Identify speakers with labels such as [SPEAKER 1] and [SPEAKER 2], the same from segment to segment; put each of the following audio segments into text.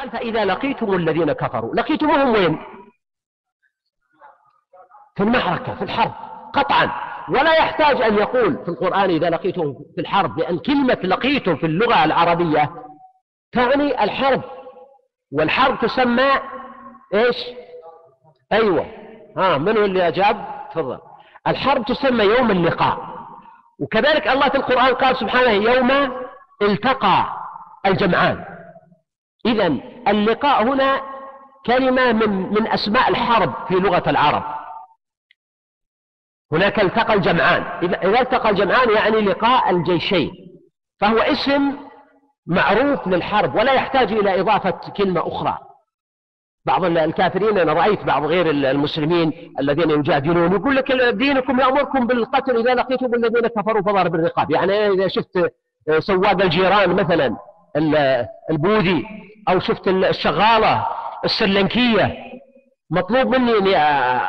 [SPEAKER 1] قال فإذا لقيتم الذين كفروا لقيتموهم وين؟ في المعركة في الحرب قطعا. ولا يحتاج أن يقول في القرآن إذا لقيتم في الحرب لأن كلمة لقيتم في اللغة العربية تعني الحرب. والحرب تسمى إيش؟ أيوة. ها من هو اللي أجاب؟ تفضل. الحرب تسمى يوم اللقاء. وكذلك الله في القرآن قال سبحانه يوم التقى الجمعان. إذا اللقاء هنا كلمة من من أسماء الحرب في لغة العرب. هناك التقى الجمعان. إذا التقى الجمعان يعني لقاء الجيشين. فهو اسم معروف للحرب ولا يحتاج إلى إضافة كلمة أخرى. بعض الكافرين أنا رأيت بعض غير المسلمين الذين يجادلون يقول لك دينكم يأمركم بالقتل إذا لقيتم الذين كفروا فضرب الرقاب. يعني إذا شفت سواق الجيران مثلا البوذي أو شفت الشغالة السلنكية. مطلوب مني أني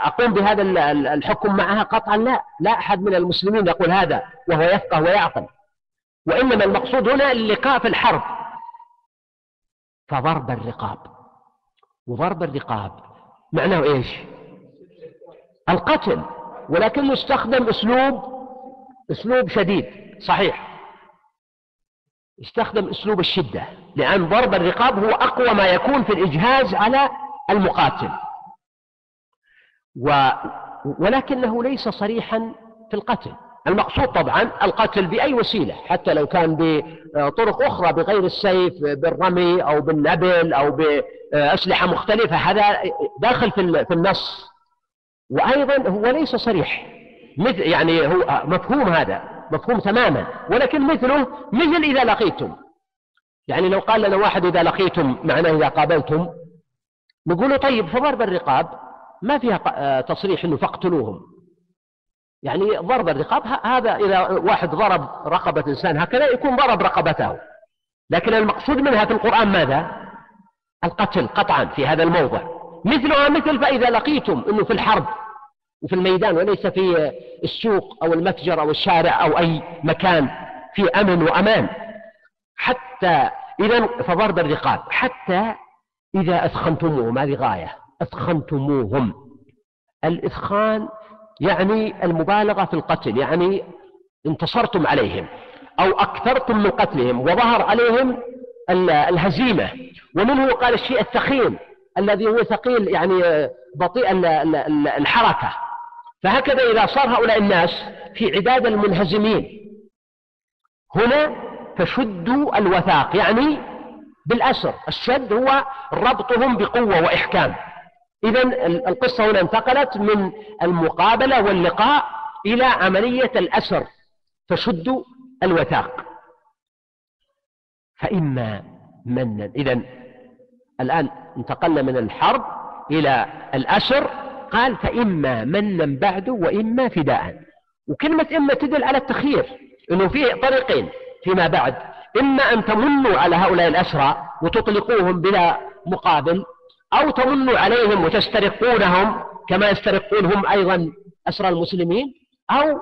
[SPEAKER 1] أقوم بهذا الحكم معها قطعا؟ لا لا أحد من المسلمين يقول هذا وهو يفقه ويعقل. وإنما المقصود هنا اللقاء في الحرب. فضرب الرقاب. وضرب الرقاب معناه إيش؟ القتل. ولكن يستخدم أسلوب أسلوب شديد صحيح. استخدم أسلوب الشدة لأن ضرب الرقاب هو أقوى ما يكون في الإجهاز على المقاتل. و ولكنه ليس صريحا في القتل. المقصود طبعا القتل بأي وسيلة حتى لو كان بطرق أخرى بغير السيف بالرمي أو بالنبل أو بأسلحة مختلفة هذا داخل في النص. وأيضا هو ليس صريح مثل يعني هو مفهوم هذا. مفهوم تماما ولكن مثله مثل إذا لقيتم. يعني لو قال لنا واحد إذا لقيتم معناه إذا قابلتم نقول طيب فضرب الرقاب ما فيها تصريح أنه فاقتلوهم. يعني ضرب الرقاب هذا إذا واحد ضرب رقبة إنسان هكذا يكون ضرب رقبته. لكن المقصود منها في القرآن ماذا؟ القتل قطعا في هذا الموضع. مثلها مثل فإذا لقيتم أنه في الحرب وفي الميدان وليس في السوق أو المتجر أو الشارع أو أي مكان في أمن وأمان. حتى إذا فضرب الرقاب حتى إذا أثخنتموهم هذه غاية أثخنتموهم الإثخان يعني المبالغة في القتل يعني انتصرتم عليهم أو أكثرتم من قتلهم وظهر عليهم الهزيمة. ومنه قال الشيء الثخين الذي هو ثقيل يعني بطيء الحركة. فهكذا إذا صار هؤلاء الناس في عداد المنهزمين. هنا فشدوا الوثاق يعني بالأسر الشد هو ربطهم بقوة وإحكام. إذا القصة هنا انتقلت من المقابلة واللقاء إلى عملية الأسر فشدوا الوثاق. فإما منا إذا الآن انتقلنا من الحرب إلى الأسر. قال فإما منا بعد وإما فداء. وكلمة إما تدل على التخيير أنه فيه طريقين فيما بعد. إما أن تمنوا على هؤلاء الأسرى وتطلقوهم بلا مقابل أو تمنوا عليهم وتسترقونهم كما يسترقون هم أيضا أسرى المسلمين أو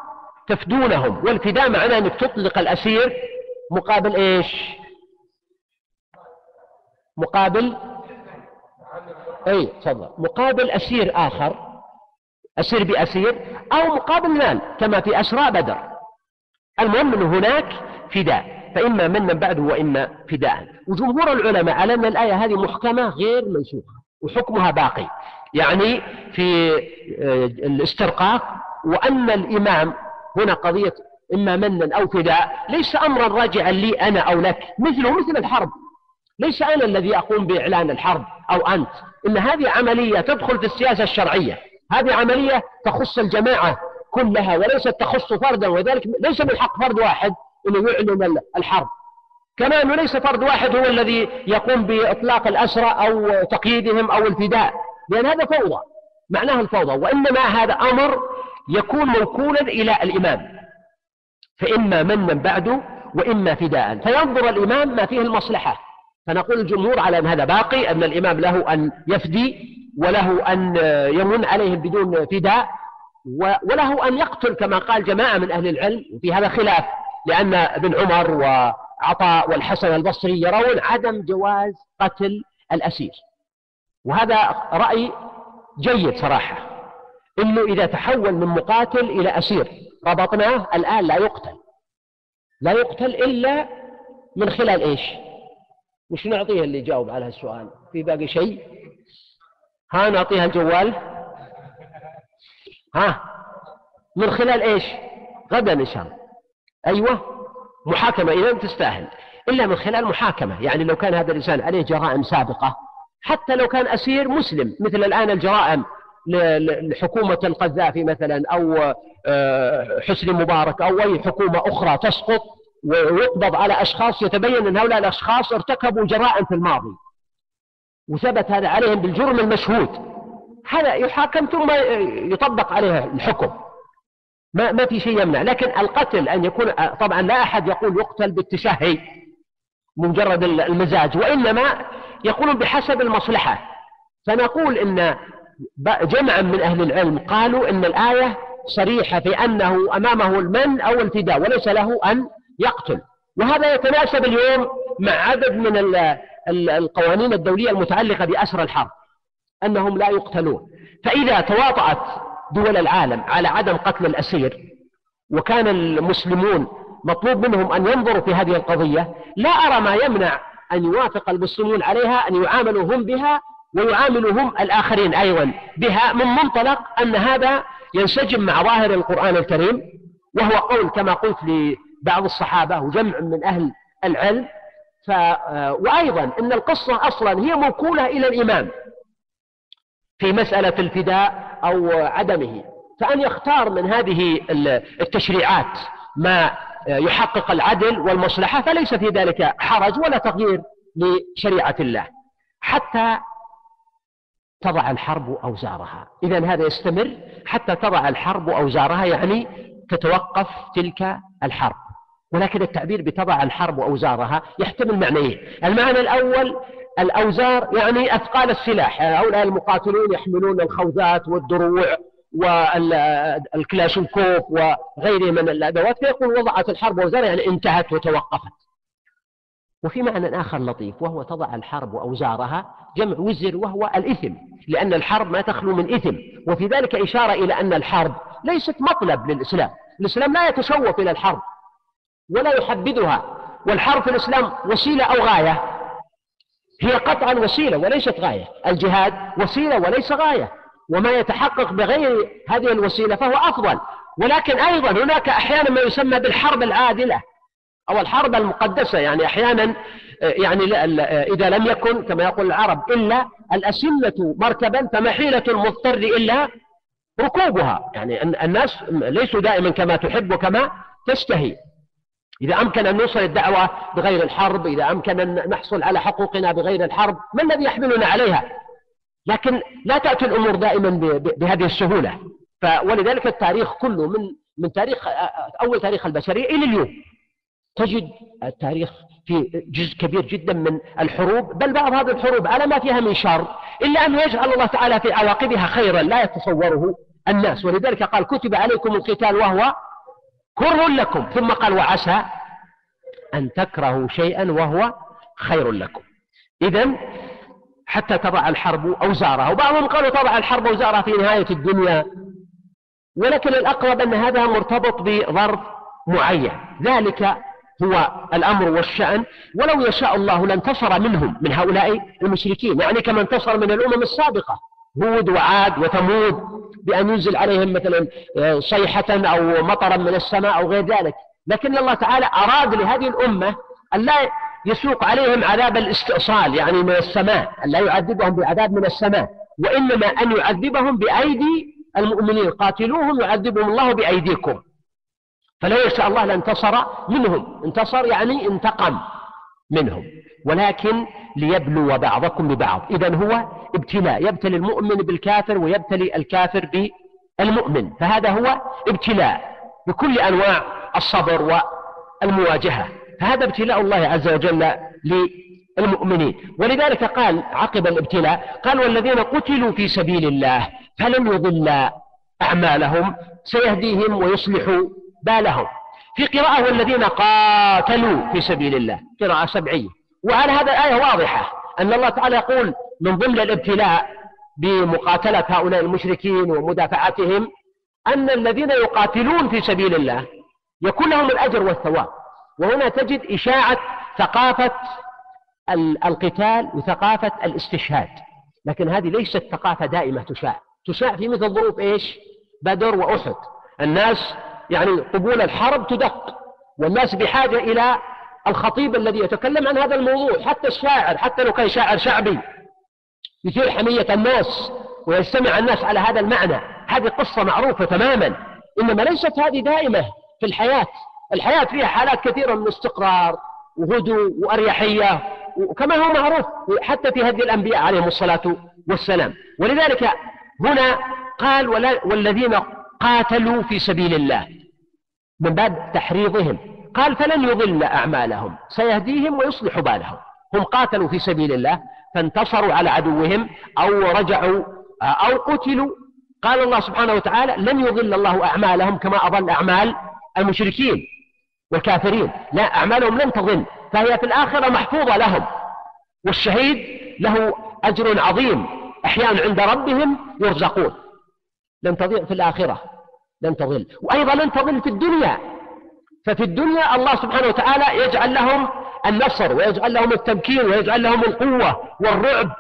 [SPEAKER 1] تفدونهم. والفداء معناه أنك تطلق الأسير مقابل إيش؟ مقابل اي تفضل. مقابل أسير آخر. اسير بأسير أو مقابل مال كما في اسراء بدر. المهم أنه هناك فداء فإما منا بعده وإما فداء. وجمهور العلماء على أن الآية هذه محكمة غير منسوخة وحكمها باقي. يعني في آه، الاسترقاق وأن الإمام هنا قضية إما منا أو فداء ليس امرا راجعا لي أنا أو لك مثله مثل الحرب. ليس أنا الذي أقوم بإعلان الحرب أو أنت. إن هذه عملية تدخل في السياسة الشرعية. هذه عملية تخص الجماعة كلها وليست تخص فردا وذلك ليس من حق فرد واحد أنه يعلن الحرب. كما أنه ليس فرد واحد هو الذي يقوم بإطلاق الأسرى أو تقييدهم أو الفداء لأن هذا فوضى معناه الفوضى وإنما هذا أمر يكون موكولا إلى الإمام. فإما منا بعده وإما فداء. فينظر الإمام ما فيه المصلحة. فنقول الجمهور على أن هذا باقي أن الإمام له أن يفدي وله أن يمن عليهم بدون فداء وله أن يقتل كما قال جماعة من أهل العلم وفي هذا خلاف لأن ابن عمر وعطاء والحسن البصري يرون عدم جواز قتل الأسير. وهذا رأي جيد صراحة إنه إذا تحول من مقاتل إلى أسير ربطناه الآن لا يقتل. لا يقتل إلا من خلال إيش؟ وش نعطيه اللي يجاوب على السؤال في باقي شيء؟ ها نعطيها الجوال. ها من خلال إيش؟ غدا إن شاء الله. أيوه محاكمة. إذا تستاهل. إلا من خلال محاكمة. يعني لو كان هذا الإنسان عليه جرائم سابقة حتى لو كان أسير مسلم مثل الآن الجرائم لحكومة القذافي مثلا أو آه، حسني مبارك أو أي حكومة أخرى تسقط ويقبض على أشخاص يتبين أن هؤلاء الأشخاص ارتكبوا جرائم في الماضي. وثبت هذا عليهم بالجرم المشهود. هذا يحاكم ثم يطبق عليه الحكم. ما ما في شيء يمنع. لكن القتل أن يكون طبعا لا أحد يقول يقتل بالتشهي مجرد المزاج وإنما يقولون بحسب المصلحة. فنقول إن جمعا من أهل العلم قالوا إن الآية صريحة في أنه أمامه المن أو الفداء وليس له أن يقتل. وهذا يتناسب اليوم مع عدد من القوانين الدولية المتعلقة بأسر الحرب أنهم لا يقتلون. فإذا تواطأت دول العالم على عدم قتل الأسير وكان المسلمون مطلوب منهم أن ينظروا في هذه القضية لا أرى ما يمنع أن يوافق المسلمون عليها أن يعاملوا هم بها ويعاملوا هم الآخرين أيضا بها من منطلق أن هذا ينسجم مع ظاهر القرآن الكريم وهو قول كما قلت لبعض الصحابة وجمع من أهل العلم آه، وأيضا أن القصة أصلا هي موكولة إلى الإمام في مسألة الفداء أو عدمه فأن يختار من هذه التشريعات ما يحقق العدل والمصلحة فليس في ذلك حرج ولا تغيير لشريعة الله. حتى تضع الحرب أوزارها. إذا هذا يستمر حتى تضع الحرب أوزارها يعني تتوقف تلك الحرب. ولكن التعبير بتضع الحرب وأوزارها يحتمل معنيين. المعنى الأول الأوزار يعني أثقال السلاح. هؤلاء المقاتلون يحملون الخوذات والدروع والكلاشنكوف وغيره من الأدوات فيقول وضعت الحرب أوزارها يعني انتهت وتوقفت. وفي معنى آخر لطيف وهو تضع الحرب وأوزارها جمع وزر وهو الإثم. لأن الحرب ما تخلو من إثم. وفي ذلك إشارة إلى أن الحرب ليست مطلب للإسلام. الإسلام لا يتشوف إلى الحرب. ولا يحبذها والحرب في الإسلام وسيلة أو غاية. هي قطعا وسيلة وليست غاية. الجهاد وسيلة وليس غاية. وما يتحقق بغير هذه الوسيلة فهو أفضل. ولكن أيضا هناك أحيانا ما يسمى بالحرب العادلة أو الحرب المقدسة. يعني أحيانا يعني إذا لم يكن كما يقول العرب إلا الأسنة مركبا فمحيلة المضطر إلا ركوبها. يعني الناس ليسوا دائما كما تحب وكما تشتهي. إذا أمكن أن نوصل الدعوة بغير الحرب إذا أمكن أن نحصل على حقوقنا بغير الحرب ما الذي يحملنا عليها؟ لكن لا تأتي الأمور دائما بهذه السهولة. ولذلك التاريخ كله من من تاريخ أول تاريخ البشرية إلى اليوم. تجد التاريخ في جزء كبير جدا من الحروب بل بعض هذه الحروب على ما فيها من شر إلا أن يجعل الله تعالى في عواقبها خيرا لا يتصوره الناس. ولذلك قال كتب عليكم القتال وهو كره لكم. ثم قال وعسى أن تكرهوا شيئا وهو خير لكم. إذا حتى تضع الحرب أوزارها. وبعضهم قالوا تضع الحرب أوزارها في نهاية الدنيا. ولكن الأقرب أن هذا مرتبط بظرف معين. ذلك هو الأمر والشأن. ولو يشاء الله لانتصر منهم من هؤلاء المشركين. يعني كما انتصر من الأمم السابقة. هود وعاد وثمود بأن ينزل عليهم مثلا آه، صيحة أو مطرا من السماء أو غير ذلك. لكن الله تعالى أراد لهذه الأمة أن لا يسوق عليهم عذاب الاستئصال يعني من السماء أن لا يعذبهم بعذاب من السماء وإنما أن يعذبهم بأيدي المؤمنين. قاتلوهم يعذبهم الله بأيديكم. فلو يشاء الله لانتصر منهم. انتصر يعني انتقم منهم. ولكن ليبلو بعضكم ببعض. إذا هو ابتلاء. يبتلي المؤمن بالكافر ويبتلي الكافر بالمؤمن. فهذا هو ابتلاء بكل أنواع الصبر والمواجهة. فهذا ابتلاء الله عز وجل للمؤمنين. ولذلك قال عقب الابتلاء قال والذين قتلوا في سبيل الله فلن يضل أعمالهم سيهديهم ويصلح بالهم. في قراءة والذين قاتلوا في سبيل الله قراءة سبعية. وعلى هذا الآية واضحة أن الله تعالى يقول من ضمن الابتلاء بمقاتلة هؤلاء المشركين ومدافعتهم أن الذين يقاتلون في سبيل الله يكون لهم الأجر والثواب. وهنا تجد إشاعة ثقافة القتال وثقافة الاستشهاد. لكن هذه ليست ثقافة دائمة تشاع. تشاع في مثل ظروف إيش؟ بدر وأحد. الناس يعني قبول الحرب تدق والناس بحاجة إلى الخطيب الذي يتكلم عن هذا الموضوع حتى الشاعر حتى لو كان شاعر شعبي يثير حمية الناس ويجتمع الناس على هذا المعنى. هذه قصة معروفة تماما. إنما ليست هذه دائمة في الحياة. الحياة فيها حالات كثيرة من استقرار وهدوء وأريحية وكما هو معروف حتى في هدي الأنبياء عليهم الصلاة والسلام. ولذلك هنا قال والذين قاتلوا في سبيل الله من باب تحريضهم. قال فلن يضل أعمالهم سيهديهم ويصلح بالهم. هم قاتلوا في سبيل الله فانتصروا على عدوهم أو رجعوا أو قتلوا. قال الله سبحانه وتعالى لن يضل الله أعمالهم كما أضل أعمال المشركين والكافرين. لا أعمالهم لن تضل فهي في الآخرة محفوظة لهم. والشهيد له أجر عظيم أحيانا عند ربهم يرزقون. لن تضيع في الآخرة لن تضل. وأيضا لن تضل في الدنيا. ففي الدنيا الله سبحانه وتعالى يجعل لهم النصر ويجعل لهم التمكين ويجعل لهم القوة والرعب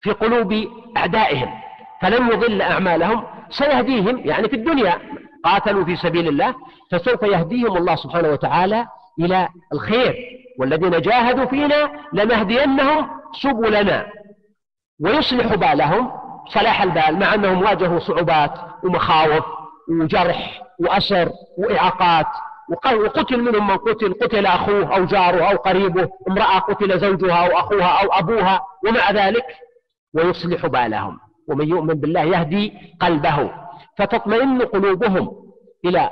[SPEAKER 1] في قلوب أعدائهم فلن يضل أعمالهم سيهديهم يعني في الدنيا. قاتلوا في سبيل الله فسوف يهديهم الله سبحانه وتعالى إلى الخير. والذين جاهدوا فينا لنهدينهم سبلنا ويصلح بالهم صلاح البال مع أنهم واجهوا صعوبات ومخاوف وجرح وأسر وإعاقات. وقتل منهم من قتل قتل أخوه أو جاره أو قريبه امرأة قتل زوجها أو أخوها أو أبوها ومع ذلك ويصلح بالهم. ومن يؤمن بالله يهدي قلبه. فتطمئن قلوبهم إلى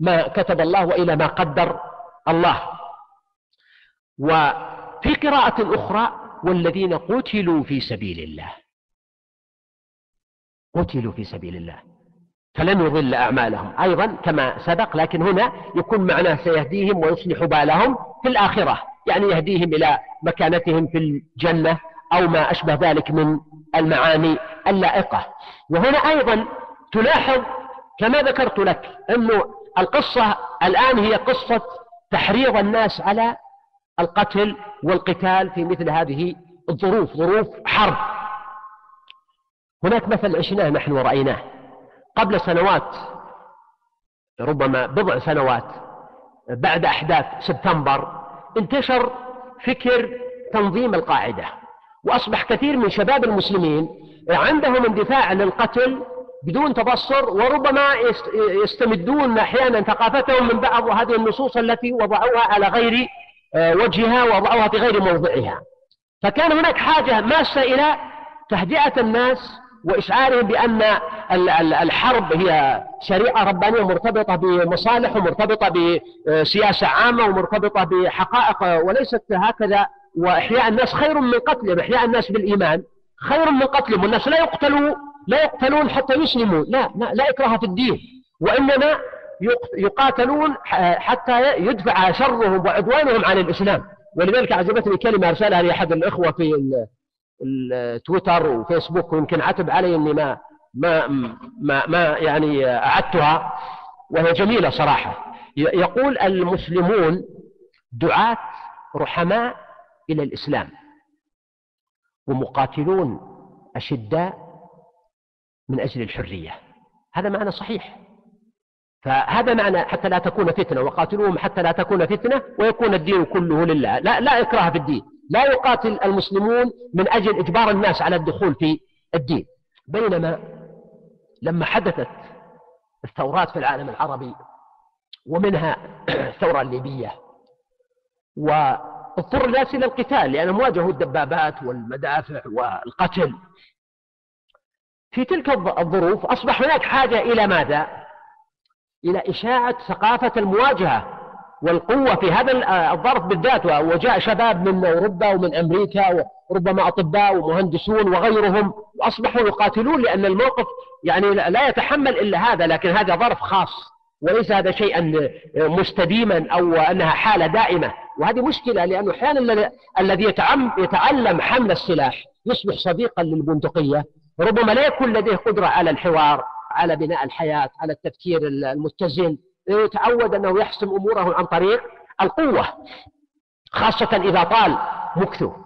[SPEAKER 1] ما كتب الله وإلى ما قدر الله. وفي قراءة أخرى والذين قتلوا في سبيل الله. قتلوا في سبيل الله. فلن يضل أعمالهم. أيضا كما سبق لكن هنا يكون معناه سيهديهم ويصلح بالهم في الآخرة. يعني يهديهم إلى مكانتهم في الجنة أو ما أشبه ذلك من المعاني اللائقة. وهنا أيضا تلاحظ كما ذكرت لك أنه القصة الآن هي قصة تحريض الناس على القتل والقتال في مثل هذه الظروف ظروف حرب. هناك مثل عشناه نحن ورأيناه. قبل سنوات ربما بضع سنوات بعد أحداث سبتمبر انتشر فكر تنظيم القاعدة وأصبح كثير من شباب المسلمين عندهم اندفاع للقتل بدون تبصر وربما يستمدون أحيانا ثقافتهم من بعض هذه النصوص التي وضعوها على غير آه، وجهها ووضعوها في غير موضعها. فكان هناك حاجة ماسة إلى تهدئة الناس وإشعارهم بأن الحرب هي شريعة ربانية مرتبطة بمصالح ومرتبطة بسياسة عامة ومرتبطة بحقائق وليست هكذا. وإحياء الناس خير من قتلهم. إحياء الناس بالإيمان خير من قتلهم. والناس لا يقتلوا لا يقتلون حتى يسلموا. لا لا إكراه في الدين. وإنما يقاتلون حتى يدفع شرهم وعدوانهم عن الإسلام. ولذلك عجبتني كلمة أرسلها لي أحد الإخوة في التويتر وفيسبوك ويمكن عتب علي إني ما ما ما, ما يعني أعدتها وهي جميلة صراحة. يقول المسلمون دعاة رحماء إلى الإسلام ومقاتلون أشداء من أجل الحرية. هذا معنى صحيح. فهذا معنى حتى لا تكون فتنة وقاتلوهم حتى لا تكون فتنة ويكون الدين كله لله. لا لا إكراه في الدين. لا يقاتل المسلمون من أجل إجبار الناس على الدخول في الدين. بينما لما حدثت الثورات في العالم العربي ومنها الثورة الليبية واضطر الناس إلى القتال لأنهم واجهوا الدبابات والمدافع والقتل. في تلك الظروف أصبح هناك حاجة إلى ماذا؟ إلى إشاعة ثقافة المواجهة. والقوة في هذا الظرف بالذات وجاء شباب من أوروبا ومن أمريكا وربما أطباء ومهندسون وغيرهم وأصبحوا يقاتلون لأن الموقف يعني لا يتحمل إلا هذا لكن هذا ظرف خاص وليس هذا شيئا مستديما أو أنها حالة دائمة. وهذه مشكلة لأنه أحيانا الذي يتعلم حمل السلاح يصبح صديقا للبندقية. ربما لا يكون لديه قدرة على الحوار على بناء الحياة على التفكير المتزن. يتعود أنه يحسم أموره عن طريق القوة خاصة إذا طال مكثه.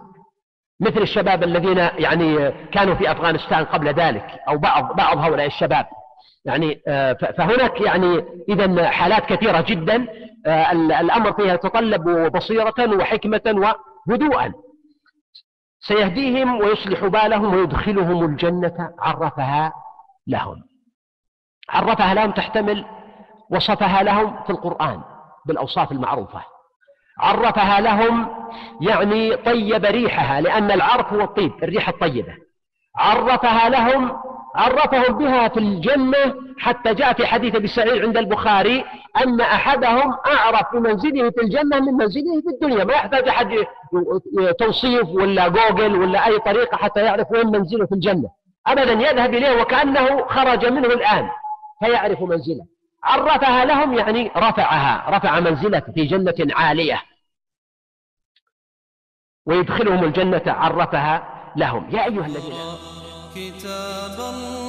[SPEAKER 1] مثل الشباب الذين يعني كانوا في أفغانستان قبل ذلك أو بعض بعض هؤلاء الشباب. يعني آه، فهناك يعني إذا حالات كثيرة جدا آه، الأمر فيها يتطلب بصيرة وحكمة وهدوءا سيهديهم ويصلح بالهم ويدخلهم الجنة عرفها لهم. عرفها لهم تحتمل وصفها لهم في القرآن بالأوصاف المعروفة. عرفها لهم يعني طيب ريحها لأن العرف هو الطيب الريحة الطيبة. عرفها لهم عرفهم بها في الجنة حتى جاء في حديث أبي سعيد عند البخاري أن أحدهم أعرف بمنزله في الجنة من منزله في الدنيا. ما يحتاج أحد توصيف ولا جوجل ولا أي طريقة حتى يعرف وين منزله في الجنة. أبدا يذهب إليه وكأنه خرج منه الآن فيعرف منزله. عرفها لهم يعني رفعها رفع منزلة في جنة عالية. ويدخلهم الجنة عرفها لهم. يا أيها الذين
[SPEAKER 2] كتاب الله.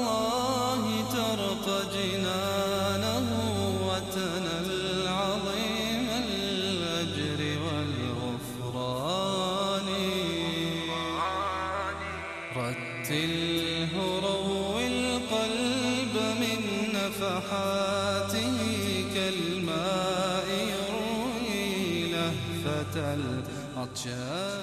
[SPEAKER 2] كالماء يروي لهفة العطشان